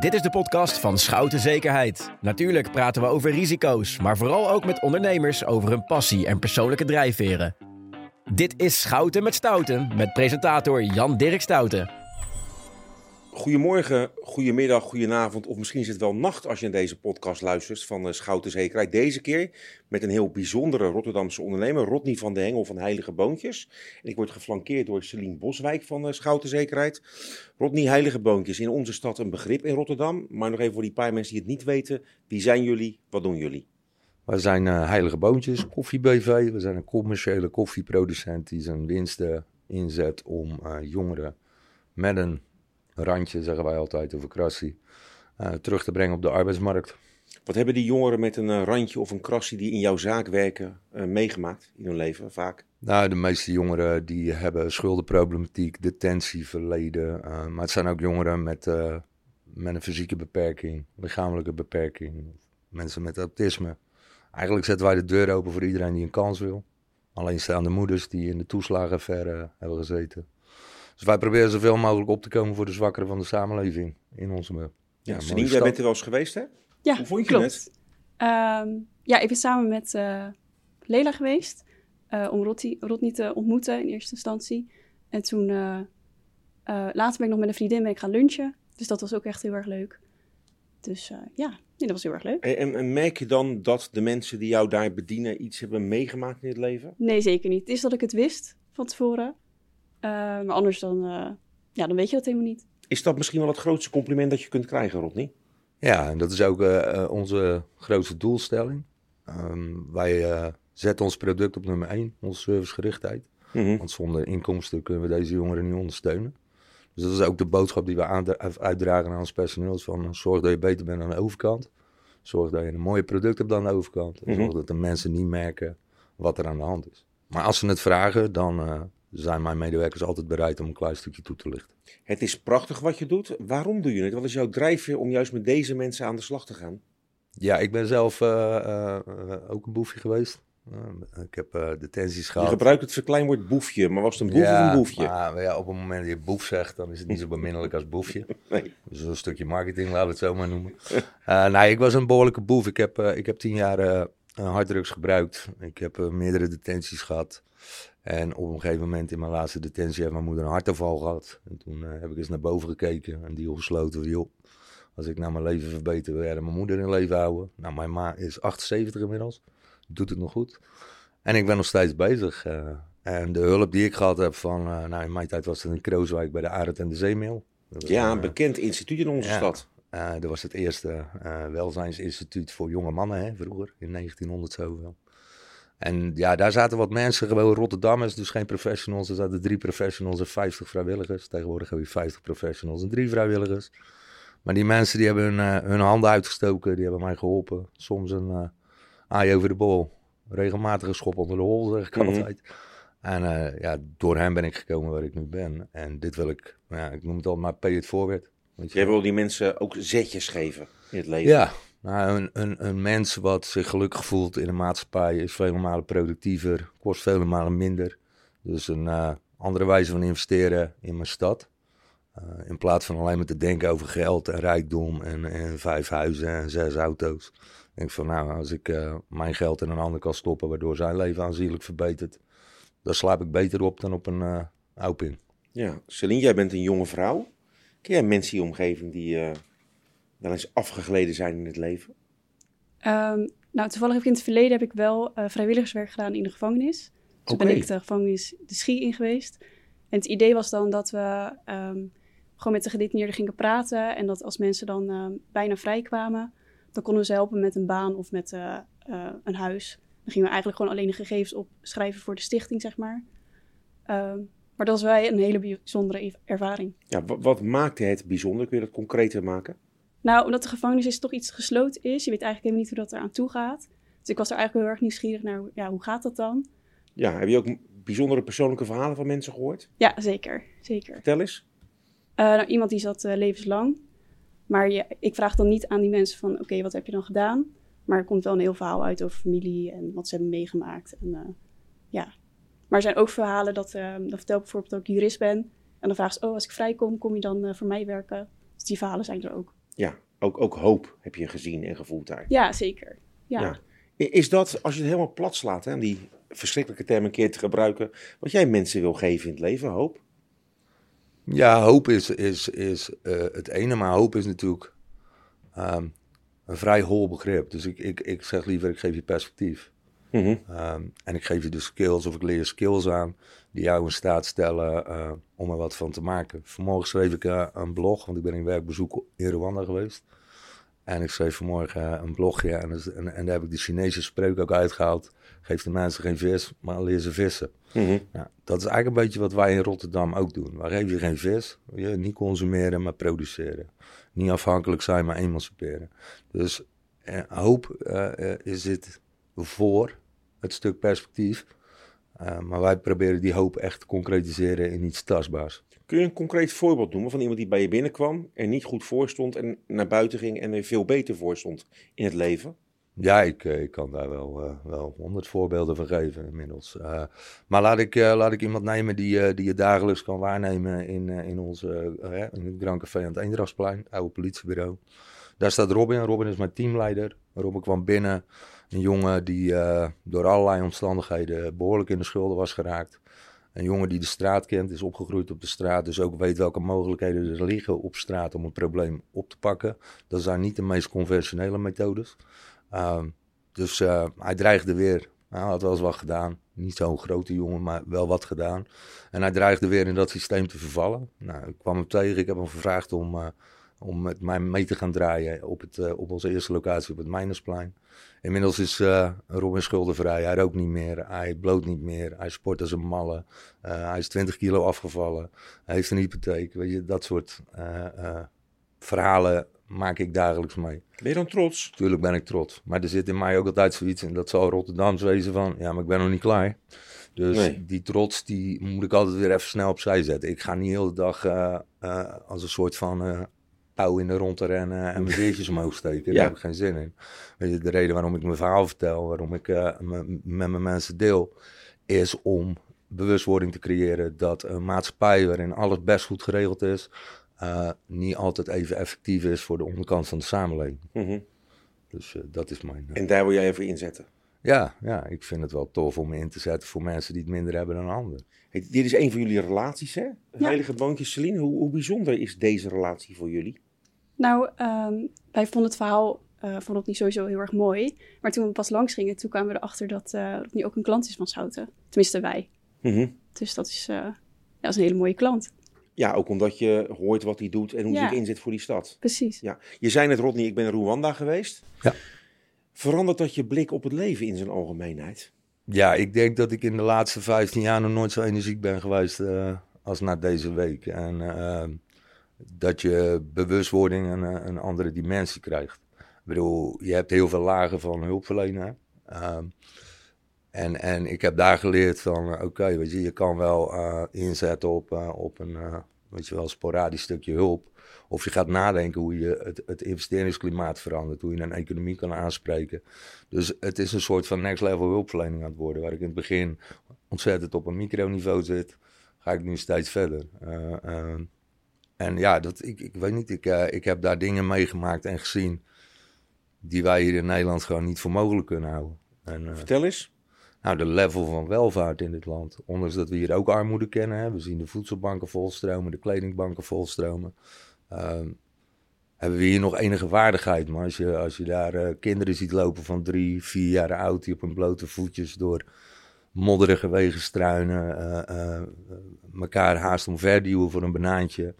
Dit is de podcast van Schouten Zekerheid. Natuurlijk praten we over risico's, maar vooral ook met ondernemers over hun passie en persoonlijke drijfveren. Dit is Schouten met Stouten met presentator Jan-Dirk Stouten. Goedemorgen, goedemiddag, goedenavond of misschien is het wel nacht als je naar deze podcast luistert van uh, Schouten Zekerheid. Deze keer met een heel bijzondere Rotterdamse ondernemer, Rodney van de Hengel van Heilige Boontjes. En ik word geflankeerd door Celine Boswijk van uh, Schouten Zekerheid. Rodney Heilige Boontjes, in onze stad een begrip in Rotterdam. Maar nog even voor die paar mensen die het niet weten, wie zijn jullie, wat doen jullie? We zijn uh, Heilige Boontjes, Koffie BV. We zijn een commerciële koffieproducent die zijn winsten inzet om jongeren met een randje, zeggen wij altijd over krassie, uh, terug te brengen op de arbeidsmarkt. Wat hebben die jongeren met een uh, randje of een krassie die in jouw zaak werken uh, meegemaakt in hun leven vaak? Nou, de meeste jongeren die hebben schuldenproblematiek, detentieverleden. maar het zijn ook jongeren met, met een fysieke beperking, lichamelijke beperking, mensen met autisme. Eigenlijk zetten wij de deur open voor iedereen die een kans wil. Alleenstaande moeders die in de toeslagenaffaire hebben gezeten. Dus wij proberen zoveel mogelijk op te komen voor de zwakkeren van de samenleving in onze Ja, ja Celine, jij bent er wel eens geweest, hè? Ja, Hoe vond je klopt. het? Um, ja, ik ben samen met uh, Lela geweest uh, om Rodney, Rodney te ontmoeten in eerste instantie. En toen, uh, later ben ik nog met een vriendin ben ik gaan lunchen. Dus dat was ook echt heel erg leuk. Dus ja, nee, dat was heel erg leuk. En, en, merk je dan dat de mensen die jou daar bedienen iets hebben meegemaakt in het leven? Nee, zeker niet. Het is dat ik het wist van tevoren. Uh, maar anders dan, uh, ja, dan weet je dat helemaal niet. Is dat misschien wel het grootste compliment dat je kunt krijgen, Rodney? Ja, en dat is ook uh, onze grootste doelstelling. Um, wij zetten ons product op nummer 1, onze servicegerichtheid. Mm -hmm. Want zonder inkomsten kunnen we deze jongeren niet ondersteunen. Dus dat is ook de boodschap die we uitdragen aan ons personeel. Van zorg dat je beter bent aan de overkant. Zorg dat je een mooie product hebt aan de overkant. En mm -hmm. zorg dat de mensen niet merken wat er aan de hand is. Maar als ze het vragen, dan zijn mijn medewerkers altijd bereid om een klein stukje toe te lichten. Het is prachtig wat je doet. Waarom doe je het? Wat is jouw drijfveer om juist met deze mensen aan de slag te gaan? Ja, ik ben zelf uh, uh, ook een boefje geweest. Uh, ik heb detenties gehad. Je gebruikt het verkleinwoord boefje, maar was het een boef ja, of een boefje? Maar, ja, op het moment dat je boef zegt, dan is het niet zo beminnelijk als boefje. Nee. Dus een stukje marketing, laten we het zo maar noemen. nee, ik was een behoorlijke boef. Ik heb, ik heb tien jaar harddrugs gebruikt. Ik heb meerdere detenties gehad. En op een gegeven moment in mijn laatste detentie heeft mijn moeder een hartaanval gehad. En toen uh, heb ik eens naar boven gekeken en die gesloten van, joh, als ik nou mijn leven verbeter, wil jij mijn moeder in leven houden. Nou, mijn ma is 78 inmiddels, doet het nog goed. En ik ben nog steeds bezig. Uh, en de hulp die ik gehad heb van, uh, nou in mijn tijd was het in Krooswijk bij de Arend en de Zeemeel. Ja, een bekend instituut in onze ja, stad. dat was het eerste welzijnsinstituut voor jonge mannen, hè, vroeger, in 1900 zoveel. En ja, daar zaten wat mensen, gewoon Rotterdammers, dus geen professionals. Er zaten drie professionals en 50 vrijwilligers. Tegenwoordig heb je 50 professionals en drie vrijwilligers. Maar die mensen die hebben hun, uh, hun handen uitgestoken, die hebben mij geholpen. Soms een uh, aai over de bol. Regelmatig een schop onder de hol, zeg ik Mhm. altijd. En uh, ja, door hem ben ik gekomen waar ik nu ben. En dit wil ik, ja, ik noem het altijd maar pay it forward. Weet je Jij wel. wil die mensen ook zetjes geven in het leven. Ja, nou, een, een, een mens wat zich gelukkig voelt in de maatschappij is vele malen productiever, kost vele malen minder. Dus een uh, andere wijze van investeren in mijn stad. Uh, in plaats van alleen maar te denken over geld en rijkdom en, en vijf huizen en zes auto's. Denk ik van nou, als ik uh, mijn geld in een ander kan stoppen waardoor zijn leven aanzienlijk verbetert, dan slaap ik beter op dan op een uh, Ja, Celine, jij bent een jonge vrouw. Ken jij mensen in je omgeving die wel eens afgegleden zijn in het leven? Um, nou, toevallig heb ik in het verleden heb ik wel uh, vrijwilligerswerk gedaan in de gevangenis. Dus Oké. ben ik de gevangenis de Schie in geweest. En het idee was dan dat we um, gewoon met de gedetineerden gingen praten. En dat als mensen dan uh, bijna vrij kwamen, dan konden we ze helpen met een baan of met uh, een huis. Dan gingen we eigenlijk gewoon alleen de gegevens opschrijven voor de stichting, zeg maar. Um, maar dat was wel een hele bijzondere ervaring. Ja, wat maakte het bijzonder? Kun je dat concreter maken? Nou, omdat de gevangenis is toch iets gesloten is. Je weet eigenlijk helemaal niet hoe dat eraan toe gaat. Dus ik was er eigenlijk heel erg nieuwsgierig naar, ja, hoe gaat dat dan? Ja, heb je ook bijzondere persoonlijke verhalen van mensen gehoord? Ja, zeker. zeker. Vertel eens. Uh, nou, iemand die zat uh, levenslang. Maar je, ik vraag dan niet aan die mensen van, oké, okay, wat heb je dan gedaan? Maar er komt wel een heel verhaal uit over familie en wat ze hebben meegemaakt. En, uh, ja. Maar er zijn ook verhalen dat, dan vertel ik bijvoorbeeld dat ik jurist ben. En dan vraag ze, oh, als ik vrijkom, kom je dan voor mij werken? Dus die verhalen zijn er ook. Ja, ook, ook hoop heb je gezien en gevoeld daar. Ja, zeker. Ja. Is dat, als je het helemaal plat slaat, hè, die verschrikkelijke term een keer te gebruiken, wat jij mensen wil geven in het leven, hoop? Ja, hoop is, is, is eh, het ene, maar hoop is natuurlijk ehm, een vrij hol begrip. Dus ik, ik, ik zeg liever, ik geef je perspectief. Mhm. Ehm, en ik geef je de skills of ik leer je skills aan die jou in staat stellen eh, om er wat van te maken. Vanmorgen schreef ik eh, een blog, want ik ben in werkbezoek in Rwanda geweest. En ik schreef vanmorgen eh, een blogje en, dus- en, en daar heb ik de Chinese spreuk ook uitgehaald. Geef de mensen geen vis, maar leer ze vissen. Mhm. Nou, dat is eigenlijk een beetje wat wij in Rotterdam ook doen. Wij geven je geen vis, je niet consumeren, maar produceren. Niet afhankelijk zijn, maar emanciperen. Dus eh, hoop eh, is dit voor het stuk perspectief. Eh, maar wij proberen die hoop echt te concretiseren in iets tastbaars. Kun je een concreet voorbeeld noemen van iemand die bij je binnenkwam, er niet goed voor stond en naar buiten ging en er veel beter voor stond in het leven? Ja, ik, eh, ik kan daar wel, eh, wel honderd voorbeelden van geven inmiddels. Maar laat ik, laat ik iemand nemen die, die je dagelijks kan waarnemen in, in, onze, in het Grand Café aan het Eendrachtsplein, oude politiebureau. Daar staat Robin. Robin is mijn teamleider. Robin kwam binnen. Een jongen die eh, door allerlei omstandigheden behoorlijk in de schulden was geraakt. Een jongen die de straat kent, is opgegroeid op de straat, dus ook weet welke mogelijkheden er liggen op straat om een probleem op te pakken. Dat zijn niet de meest conventionele methodes. Ehm, dus eh, hij dreigde weer. Hij had wel eens wat gedaan. Niet zo'n grote jongen, maar wel wat gedaan. En hij dreigde weer in dat systeem te vervallen. Nou, ik kwam hem tegen. Ik heb hem gevraagd om, eh, om met mij mee te gaan draaien op, het, eh, op onze eerste locatie op het Mijnersplein. Inmiddels is eh, Robin schuldenvrij. Hij rookt niet meer. Hij bloot niet meer. Hij sport als een malle. Eh, hij is 20 kilo afgevallen. Hij heeft een hypotheek. Weet je, dat soort verhalen maak ik dagelijks mee. Ben je dan trots? Tuurlijk ben ik trots. Maar er zit in mij ook altijd zoiets, en dat zal Rotterdams wezen van, ja, maar ik ben nog niet klaar. Dus Nee. die trots, die moet ik altijd weer even snel opzij zetten. Ik ga niet heel de dag eh, eh, als een soort van pauw in de rond te rennen en mijn veertjes omhoog steken. Ja. Daar heb ik geen zin in. Weet je, de reden waarom ik mijn verhaal vertel, waarom ik eh, me- met mijn mensen deel, is om bewustwording te creëren dat een maatschappij waarin alles best goed geregeld is, eh, niet altijd even effectief is voor de onderkant van de samenleving. Mhm. Dus eh, dat is mijn. eh, En daar wil jij even inzetten. ja, ja, ik vind het wel tof om me in te zetten voor mensen die het minder hebben dan anderen. Hey, dit is een van jullie relaties, hè? Ja. Heilige Boontjes. Celine, hoe, hoe bijzonder is deze relatie voor jullie? Nou, ehm, wij vonden het verhaal eh vonden het niet sowieso heel erg mooi. Maar toen we pas langs gingen, toen kwamen we erachter dat eh dat nu ook een klant is van Schouten. Tenminste, wij. Mhm. Dus dat is, eh, ja, dat is een hele mooie klant. Ja, ook omdat je hoort wat hij doet en hoe hij Ja. zich inzet voor die stad. Precies. Ja. Je zei net, Rodney, ik ben in Rwanda geweest. Ja. Verandert dat je blik op het leven in zijn algemeenheid? Ja, ik denk dat ik in de laatste 15 jaar nog nooit zo energiek ben geweest eh, als na deze week. En eh, dat je bewustwording een, eh, een andere dimensie krijgt. Ik bedoel, je hebt heel veel lagen van hulpverlenen. hè. Ehm, en, en ik heb daar geleerd van, eh, oké, weet je, je kan wel eh, inzetten op, op een, weet je wel, sporadisch stukje hulp. Of je gaat nadenken hoe je het, het investeringsklimaat verandert, hoe je een economie kan aanspreken. Dus het is een soort van next level hulpverlening aan het worden, waar ik in het begin ontzettend op een microniveau zit, ga ik nu steeds verder. En ja, dat, ik, ik weet niet, ik, eh, ik heb daar dingen meegemaakt en gezien die wij hier in Nederland gewoon niet voor mogelijk kunnen houden. En, eh, Vertel eens. nou, de level van welvaart in dit land. Ondanks dat we hier ook armoede kennen. Hè. We zien de voedselbanken volstromen, de kledingbanken volstromen. Ehm, hebben we hier nog enige waardigheid. Maar als je, als je daar eh, kinderen ziet lopen van drie, vier jaar oud... die op hun blote voetjes door modderige wegen struinen... elkaar haast omverduwen voor een banaantje...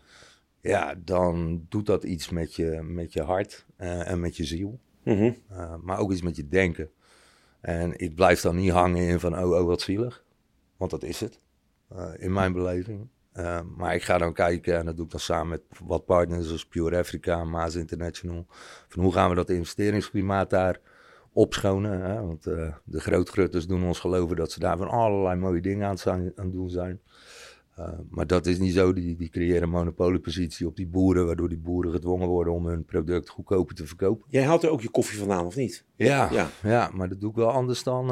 ja, dan doet dat iets met je, met je hart eh, en met je ziel. Mhm. Uh, maar ook iets met je denken. En ik blijf dan niet hangen in van, oh, oh, wat zielig. Want dat is het, uh, in mijn beleving. Maar ik ga dan kijken, en dat doe ik dan samen met wat partners, zoals Pure Africa, Maas International. Van hoe gaan we dat investeringsklimaat daar opschonen. Hè? Want de grootgrutters doen ons geloven dat ze daar van allerlei mooie dingen aan het, zijn, aan het doen zijn. Uh, maar dat is niet zo. Die, die creëren een monopoliepositie op die boeren, waardoor die boeren gedwongen worden om hun product goedkoper te verkopen. Jij haalt er ook je koffie vandaan, of niet? Ja, Ja. ja. maar dat doe ik wel anders dan,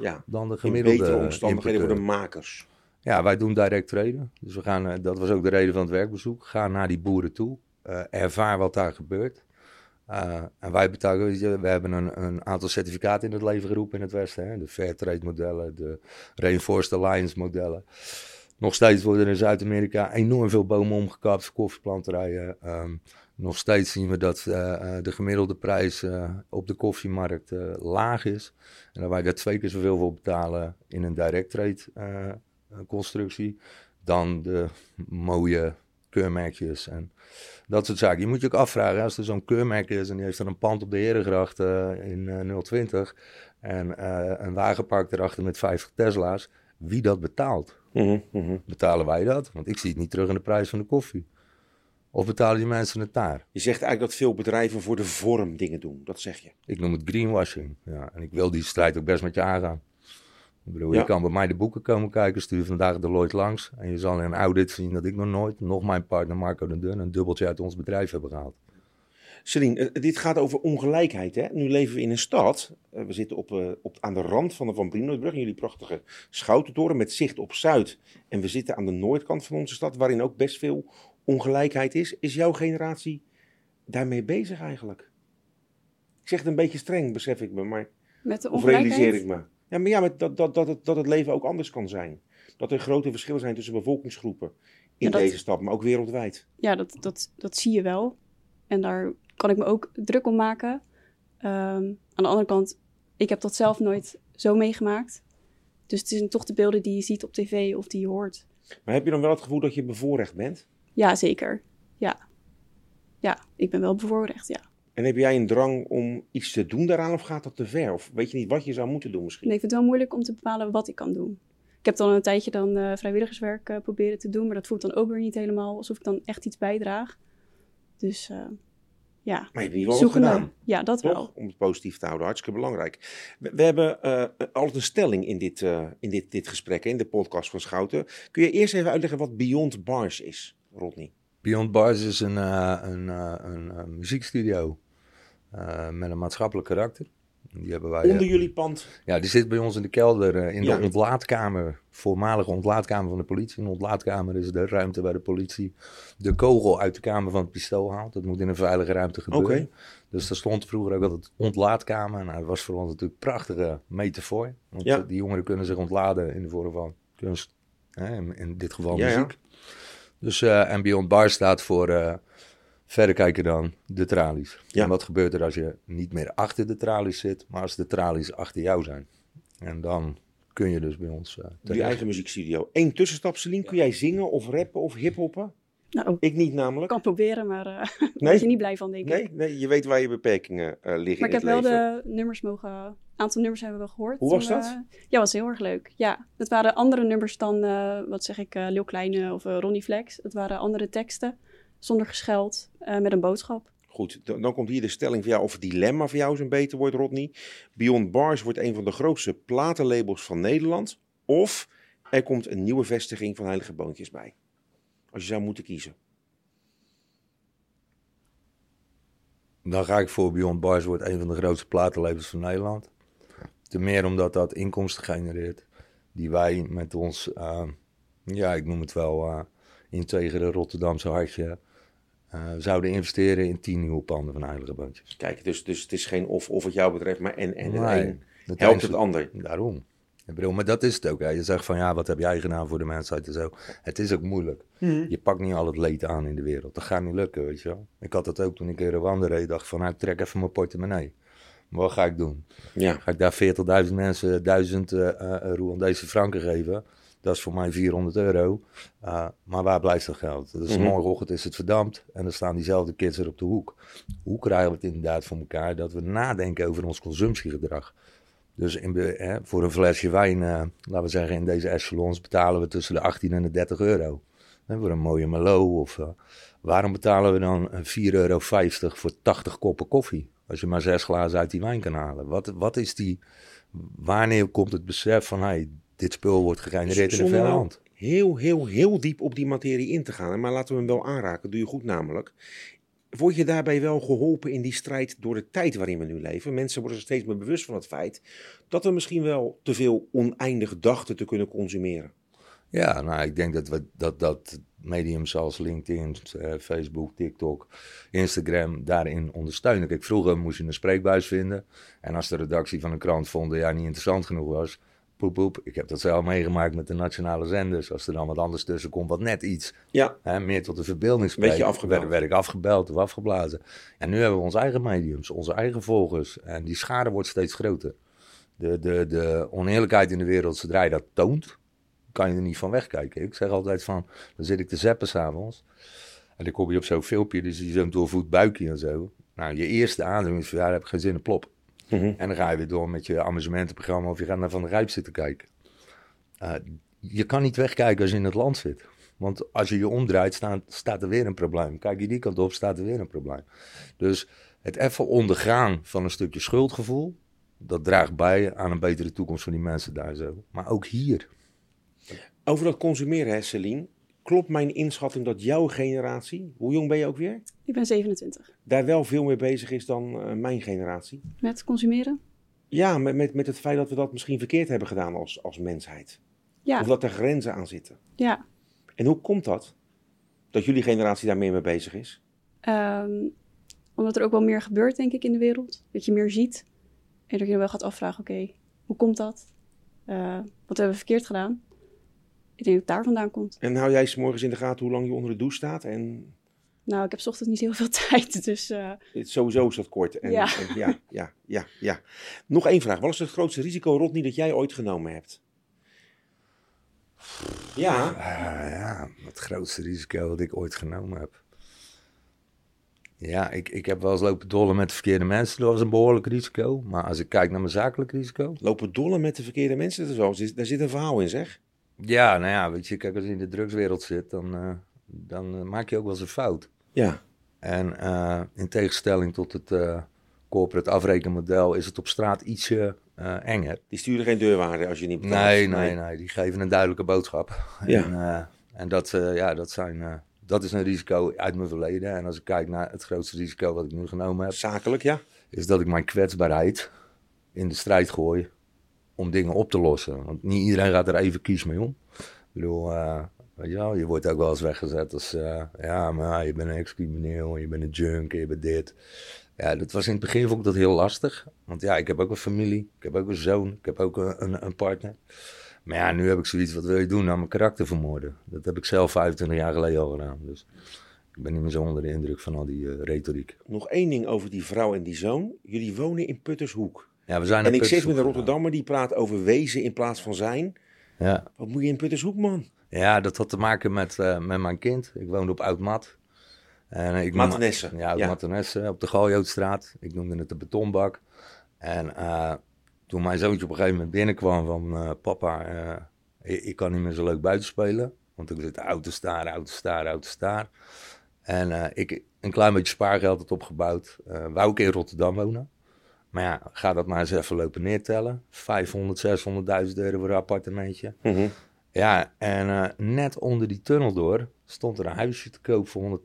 Ja. dan de In gemiddelde. betere omstandigheden voor de makers. Ja, wij doen direct traden. Dus we gaan, uh, dat was ook de reden van het werkbezoek. Ga naar die boeren toe. Uh, ervaar wat daar gebeurt. Uh, en wij betalen, we hebben een, een, aantal certificaten in het leven geroepen in het Westen. Hè? De Fairtrade modellen, de Rainforest Alliance modellen. Nog steeds worden in Zuid-Amerika enorm veel bomen omgekapt voor koffieplanterijen. Um, nog steeds zien we dat uh, de gemiddelde prijs uh, op de koffiemarkt laag is. En dat wij daar twee keer zoveel voor betalen in een direct trade constructie dan de mooie keurmerkjes en dat soort zaken. Je moet je ook afvragen, als er zo'n keurmerk is en die heeft dan een pand op de Herengracht in 020 en een wagenpark erachter met 50 Tesla's, wie dat betaalt? Mm -hmm. Betalen wij dat? Want ik zie het niet terug in de prijs van de koffie. Of betalen die mensen het daar? Je zegt eigenlijk dat veel bedrijven voor de vorm dingen doen. Dat zeg je. Ik noem het greenwashing. Ja, en ik wil die strijd ook best met je aangaan. Ik bedoel, je kan bij mij de boeken komen kijken. Stuur vandaag de Lloyd langs. En je zal in een audit zien dat ik nog nooit, nog mijn partner Marco de Dun, een dubbeltje uit ons bedrijf hebben gehaald. Celine, dit gaat over ongelijkheid. Hè? Nu leven we in een stad. We zitten op, uh, op, aan de rand van de Van Brienoordbrug. In jullie prachtige schoutentoren met zicht op Zuid. En we zitten aan de noordkant van onze stad, waarin ook best veel ongelijkheid is. Is jouw generatie daarmee bezig eigenlijk? Ik zeg het een beetje streng, besef ik me, maar. Met de of realiseer ik me. Ja, maar ja, met dat, dat, dat, het, dat het leven ook anders kan zijn. Dat er grote verschillen zijn tussen bevolkingsgroepen in Ja, dat- deze stad, maar ook wereldwijd. Ja, dat, dat, dat zie je wel. En daar kan ik me ook druk om maken. Ehm, aan de andere kant, ik heb dat zelf nooit zo meegemaakt. Dus het zijn toch de beelden die je ziet op tv of die je hoort. Maar heb je dan wel het gevoel dat je bevoorrecht bent? Ja, zeker. Ja. Ja, ik ben wel bevoorrecht, ja. En heb jij een drang om iets te doen daaraan of gaat dat te ver? Of weet je niet wat je zou moeten doen misschien? Nee, ik vind het wel moeilijk om te bepalen wat ik kan doen. Ik heb dan een tijdje dan eh, vrijwilligerswerk eh, proberen te doen, maar dat voelt dan ook weer niet helemaal alsof ik dan echt iets bijdraag. Dus eh, ja, Maar je hebt in ieder geval wat zoekende. gedaan. Ja, dat Toch? wel. Om het positief te houden, hartstikke belangrijk. We, we hebben eh, altijd een stelling in, dit, eh, in dit, dit gesprek, hè, in de podcast van Schouten. Kun je eerst even uitleggen wat Beyond Bars is, Rodney? Beyond Bars is een, eh, een, eh, een, muziekstudio eh, met een maatschappelijk karakter. Die hebben wij, eh, Onder jullie pand. Ja, die zit bij ons in de kelder, eh, in Ja. de ontlaatkamer. Voormalige ontlaatkamer van de politie. Een ontlaatkamer is de ruimte waar de politie de kogel uit de kamer van het pistool haalt. Dat moet in een veilige ruimte gebeuren. Oké. Dus daar stond vroeger ook altijd ontlaatkamer. Nou, dat was voor ons natuurlijk een prachtige metafoor. Want Ja. eh, die jongeren kunnen zich ontladen in de vorm van kunst. Hè, in, in dit geval Ja, ja. muziek. Dus, eh, en Beyond Bar staat voor eh, verder kijken dan de tralies. Ja. En wat gebeurt er als je niet meer achter de tralies zit, maar als de tralies achter jou zijn? En dan kun je dus bij ons eh Jullie terecht. eigen muziekstudio. Eén tussenstap, Celine. Kun jij zingen of rappen of hiphoppen? Nou, Ik niet ik namelijk. kan proberen, maar eh daar Nee? word je niet blij van, denk ik. Nee, nee, je weet waar je beperkingen eh, liggen Maar ik heb wel de nummers mogen... Een aantal nummers hebben we wel gehoord. Hoe was dat? we- ja, was heel erg leuk. Ja, het waren andere nummers dan, eh, wat zeg ik, eh Lil Kleine of eh, Ronnie Flex. Het waren andere teksten, zonder gescheld, eh, met een boodschap. Goed, dan, dan komt hier de stelling voor jou, of het dilemma voor jou is een beter woord, Rodney. Beyond Bars wordt een van de grootste platenlabels van Nederland. Of er komt een nieuwe vestiging van Heilige Boontjes bij. Als je zou moeten kiezen. Dan ga ik voor Beyond Bars, wordt een van de grootste platenlabels van Nederland. Ten meer omdat dat inkomsten genereert. Die wij met ons, eh, ja, ik noem het wel, eh integere Rotterdamse hartje. Eh, zouden investeren in tien nieuwe panden van Heilige Boontjes. Kijk, dus, dus het is geen of, of wat jou betreft, maar en, en het Nee, een dat helpt het ander. Daarom. Ik bedoel, maar dat is het ook. Hè. Je zegt van ja, wat heb jij gedaan voor de mensheid en zo. Het is ook moeilijk. Je pakt niet al het leed aan in de wereld. Dat gaat niet lukken, weet je wel. Ik had dat ook toen ik in Rwanda reed. dacht van, nou, ik trek even mijn portemonnee. Maar wat ga ik doen? Ja, Ga ik daar 40.000 mensen 1000 eh eh, Rwandese franken geven? Dat is voor mij 400 euro. Uh, maar waar blijft dat geld? Dus Mhm. morgenochtend is het verdampt en dan staan diezelfde kids er op de hoek. Hoe krijgen we het inderdaad voor elkaar dat we nadenken over ons consumptiegedrag? Dus in, hè, voor een flesje wijn, eh, laten we zeggen in deze echelons, betalen we tussen de 18 en de 30 euro. Hè, voor een mooie Merlot. Of, eh, waarom betalen we dan eh, 4,50 euro voor 80 koppen koffie? Als je maar zes glazen uit die wijn kan halen. Wat, wat is die, wanneer komt het besef van, hey, dit spul wordt gegenereerd in een land? heel, heel, heel diep op die materie in te gaan. Maar laten we hem wel aanraken, doe je goed namelijk. Word je daarbij wel geholpen in die strijd door de tijd waarin we nu leven? Mensen worden zich steeds meer bewust van het feit dat we misschien wel te veel oneindig dachten te kunnen consumeren. Ja, nou, ik denk dat, we, dat, dat mediums zoals LinkedIn, eh, Facebook, TikTok, Instagram daarin ondersteunen. Kijk, vroeger moest je een spreekbuis vinden. En als de redactie van een krant vond dat jij niet interessant genoeg was, poep, poep. Ik heb dat zelf meegemaakt met de nationale zenders. Als er dan wat anders tussen komt, wat net iets Ja, hè, meer tot de verbeelding Werd je spreekt, afgebeld? werd, werd ik afgebeld of afgeblazen. En nu hebben we onze eigen mediums, onze eigen volgers. En die schade wordt steeds groter. De, de, de oneerlijkheid in de wereld, zodra je dat toont, kan je er niet van wegkijken. Ik zeg altijd van, dan zit ik te zappen s'avonds. En dan kom je op zo'n filmpje, dus je zo'n doorvoet buikje en zo. Nou, je eerste aandoening is van, ja, daar heb ik geen zin in, plop. Mhm. En dan ga je weer door met je amusementenprogramma of je gaat naar Van der Rijp zitten kijken. Eh, je kan niet wegkijken als je in het land zit. Want als je je omdraait, staat, staat er weer een probleem. Kijk je die kant op, staat er weer een probleem. Dus het even ondergaan van een stukje schuldgevoel, dat draagt bij aan een betere toekomst van die mensen daar zo. Maar ook hier. over dat consumeren, hè, Celine. Klopt mijn inschatting dat jouw generatie, hoe jong ben je ook weer, Ik ben 27. daar wel veel mee bezig is dan eh, mijn generatie? Met consumeren? Ja, met, met, met het feit dat we dat misschien verkeerd hebben gedaan als, als mensheid. Ja, Of dat er grenzen aan zitten. ja. En hoe komt dat? Dat jullie generatie daar meer mee bezig is? Ehm, omdat er ook wel meer gebeurt, denk ik, in de wereld. Dat je meer ziet. En dat je je wel gaat afvragen, oké, hoe komt dat? Eh, wat hebben we verkeerd gedaan? Ik denk dat het daar vandaan komt. En hou jij 's morgens in de gaten hoe lang je onder de douche staat? En Nou, ik heb 's ochtends niet heel veel tijd, dus eh, het- sowieso is dat kort. En, Ja. en ja, ja, ja, ja. Nog één vraag. Wat is het grootste risico, Rodney, dat jij ooit genomen hebt? Ja, Ah, ja, het grootste risico dat ik ooit genomen heb. Ja, ik, ik heb wel eens lopen dollen met de verkeerde mensen. Dat was een behoorlijk risico. Maar als ik kijk naar mijn zakelijk risico. lopen dollen met de verkeerde mensen. Dat is wel, daar zit een verhaal in, zeg. Ja, nou ja, weet je, kijk, als je in de drugswereld zit, dan, eh, dan eh, maak je ook wel eens een fout. Ja, En eh, in tegenstelling tot het eh, corporate afrekenmodel is het op straat ietsje eh, enger. die sturen geen deurwaarde als je niet betaalt. Nee, nee, nee, die geven een duidelijke boodschap. Ja. En, eh, en dat, eh, ja, dat, zijn, eh, dat is een risico uit mijn verleden. En als ik kijk naar het grootste risico wat ik nu genomen heb, Zakelijk, ja. is dat ik mijn kwetsbaarheid in de strijd gooi om dingen op te lossen. Want niet iedereen gaat er even kies mee om. Ik bedoel, eh, weet je wel, je wordt ook wel eens weggezet als, eh, ja, maar je bent een ex-crimineel, je bent een junk, je bent dit. Ja, dat was in het begin vond ik dat heel lastig. Want ja, ik heb ook een familie, ik heb ook een zoon, ik heb ook een, een, partner. Maar ja, nu heb ik zoiets, wat wil je doen? Nou, mijn karakter vermoorden. Dat heb ik zelf 25 jaar geleden al gedaan. Dus ik ben niet meer zo onder de indruk van al die eh, retoriek. Nog één ding over die vrouw en die zoon. Jullie wonen in Puttershoek. Ja, we zijn En ik zit met een Rotterdammer die praat over wezen in plaats van zijn. Ja. Wat moet je in Puttershoek, man? Ja, dat had te maken met, eh, met mijn kind. Ik woonde op Oud-Mat. En ik Mathenesse. Ja, op Ja. Mathenesse, op de Galjootstraat. Ik noemde het de betonbak. En eh, toen mijn zoontje op een gegeven moment binnenkwam van... eh, papa, ik, ik kan niet meer zo leuk buiten spelen. Want ik zit auto staar, auto staar, auto staar. En eh, ik een klein beetje spaargeld had opgebouwd. wou ik in Rotterdam wonen. Maar ja, ga dat maar eens even lopen neertellen. 500, 600.000 euro voor een appartementje. Mhm. Ja, en eh, net onder die tunnel door stond er een huisje te koop voor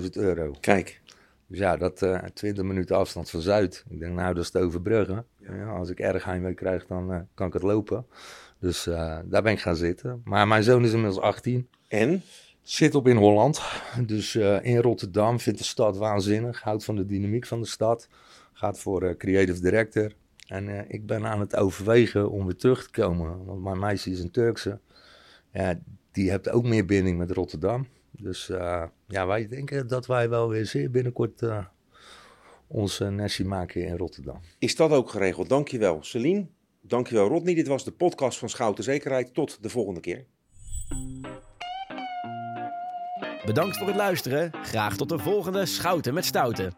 180.000 euro. Kijk, Dus ja, dat eh 20 minuten afstand van Zuid. Ik denk, nou, dat is te overbruggen. Ja, als ik erg heimwee krijg, dan eh, kan ik het lopen. Dus daar ben ik gaan zitten. Maar mijn zoon is inmiddels 18. en? Zit op in Holland. Dus eh, in Rotterdam vindt de stad waanzinnig. Houdt van de dynamiek van de stad. Gaat voor eh, creative director. En eh, ik ben aan het overwegen om weer terug te komen. Want mijn meisje is een Turkse. Ja, die heeft ook meer binding met Rotterdam. Dus ja, wij denken dat wij wel weer zeer binnenkort uh, nestje maken in Rotterdam. Is dat ook geregeld? Dankjewel, Celine. Dankjewel, Rodney. Dit was de podcast van Schouten Zekerheid. Tot de volgende keer. Bedankt voor het luisteren. Graag tot de volgende Schouten met Stouten.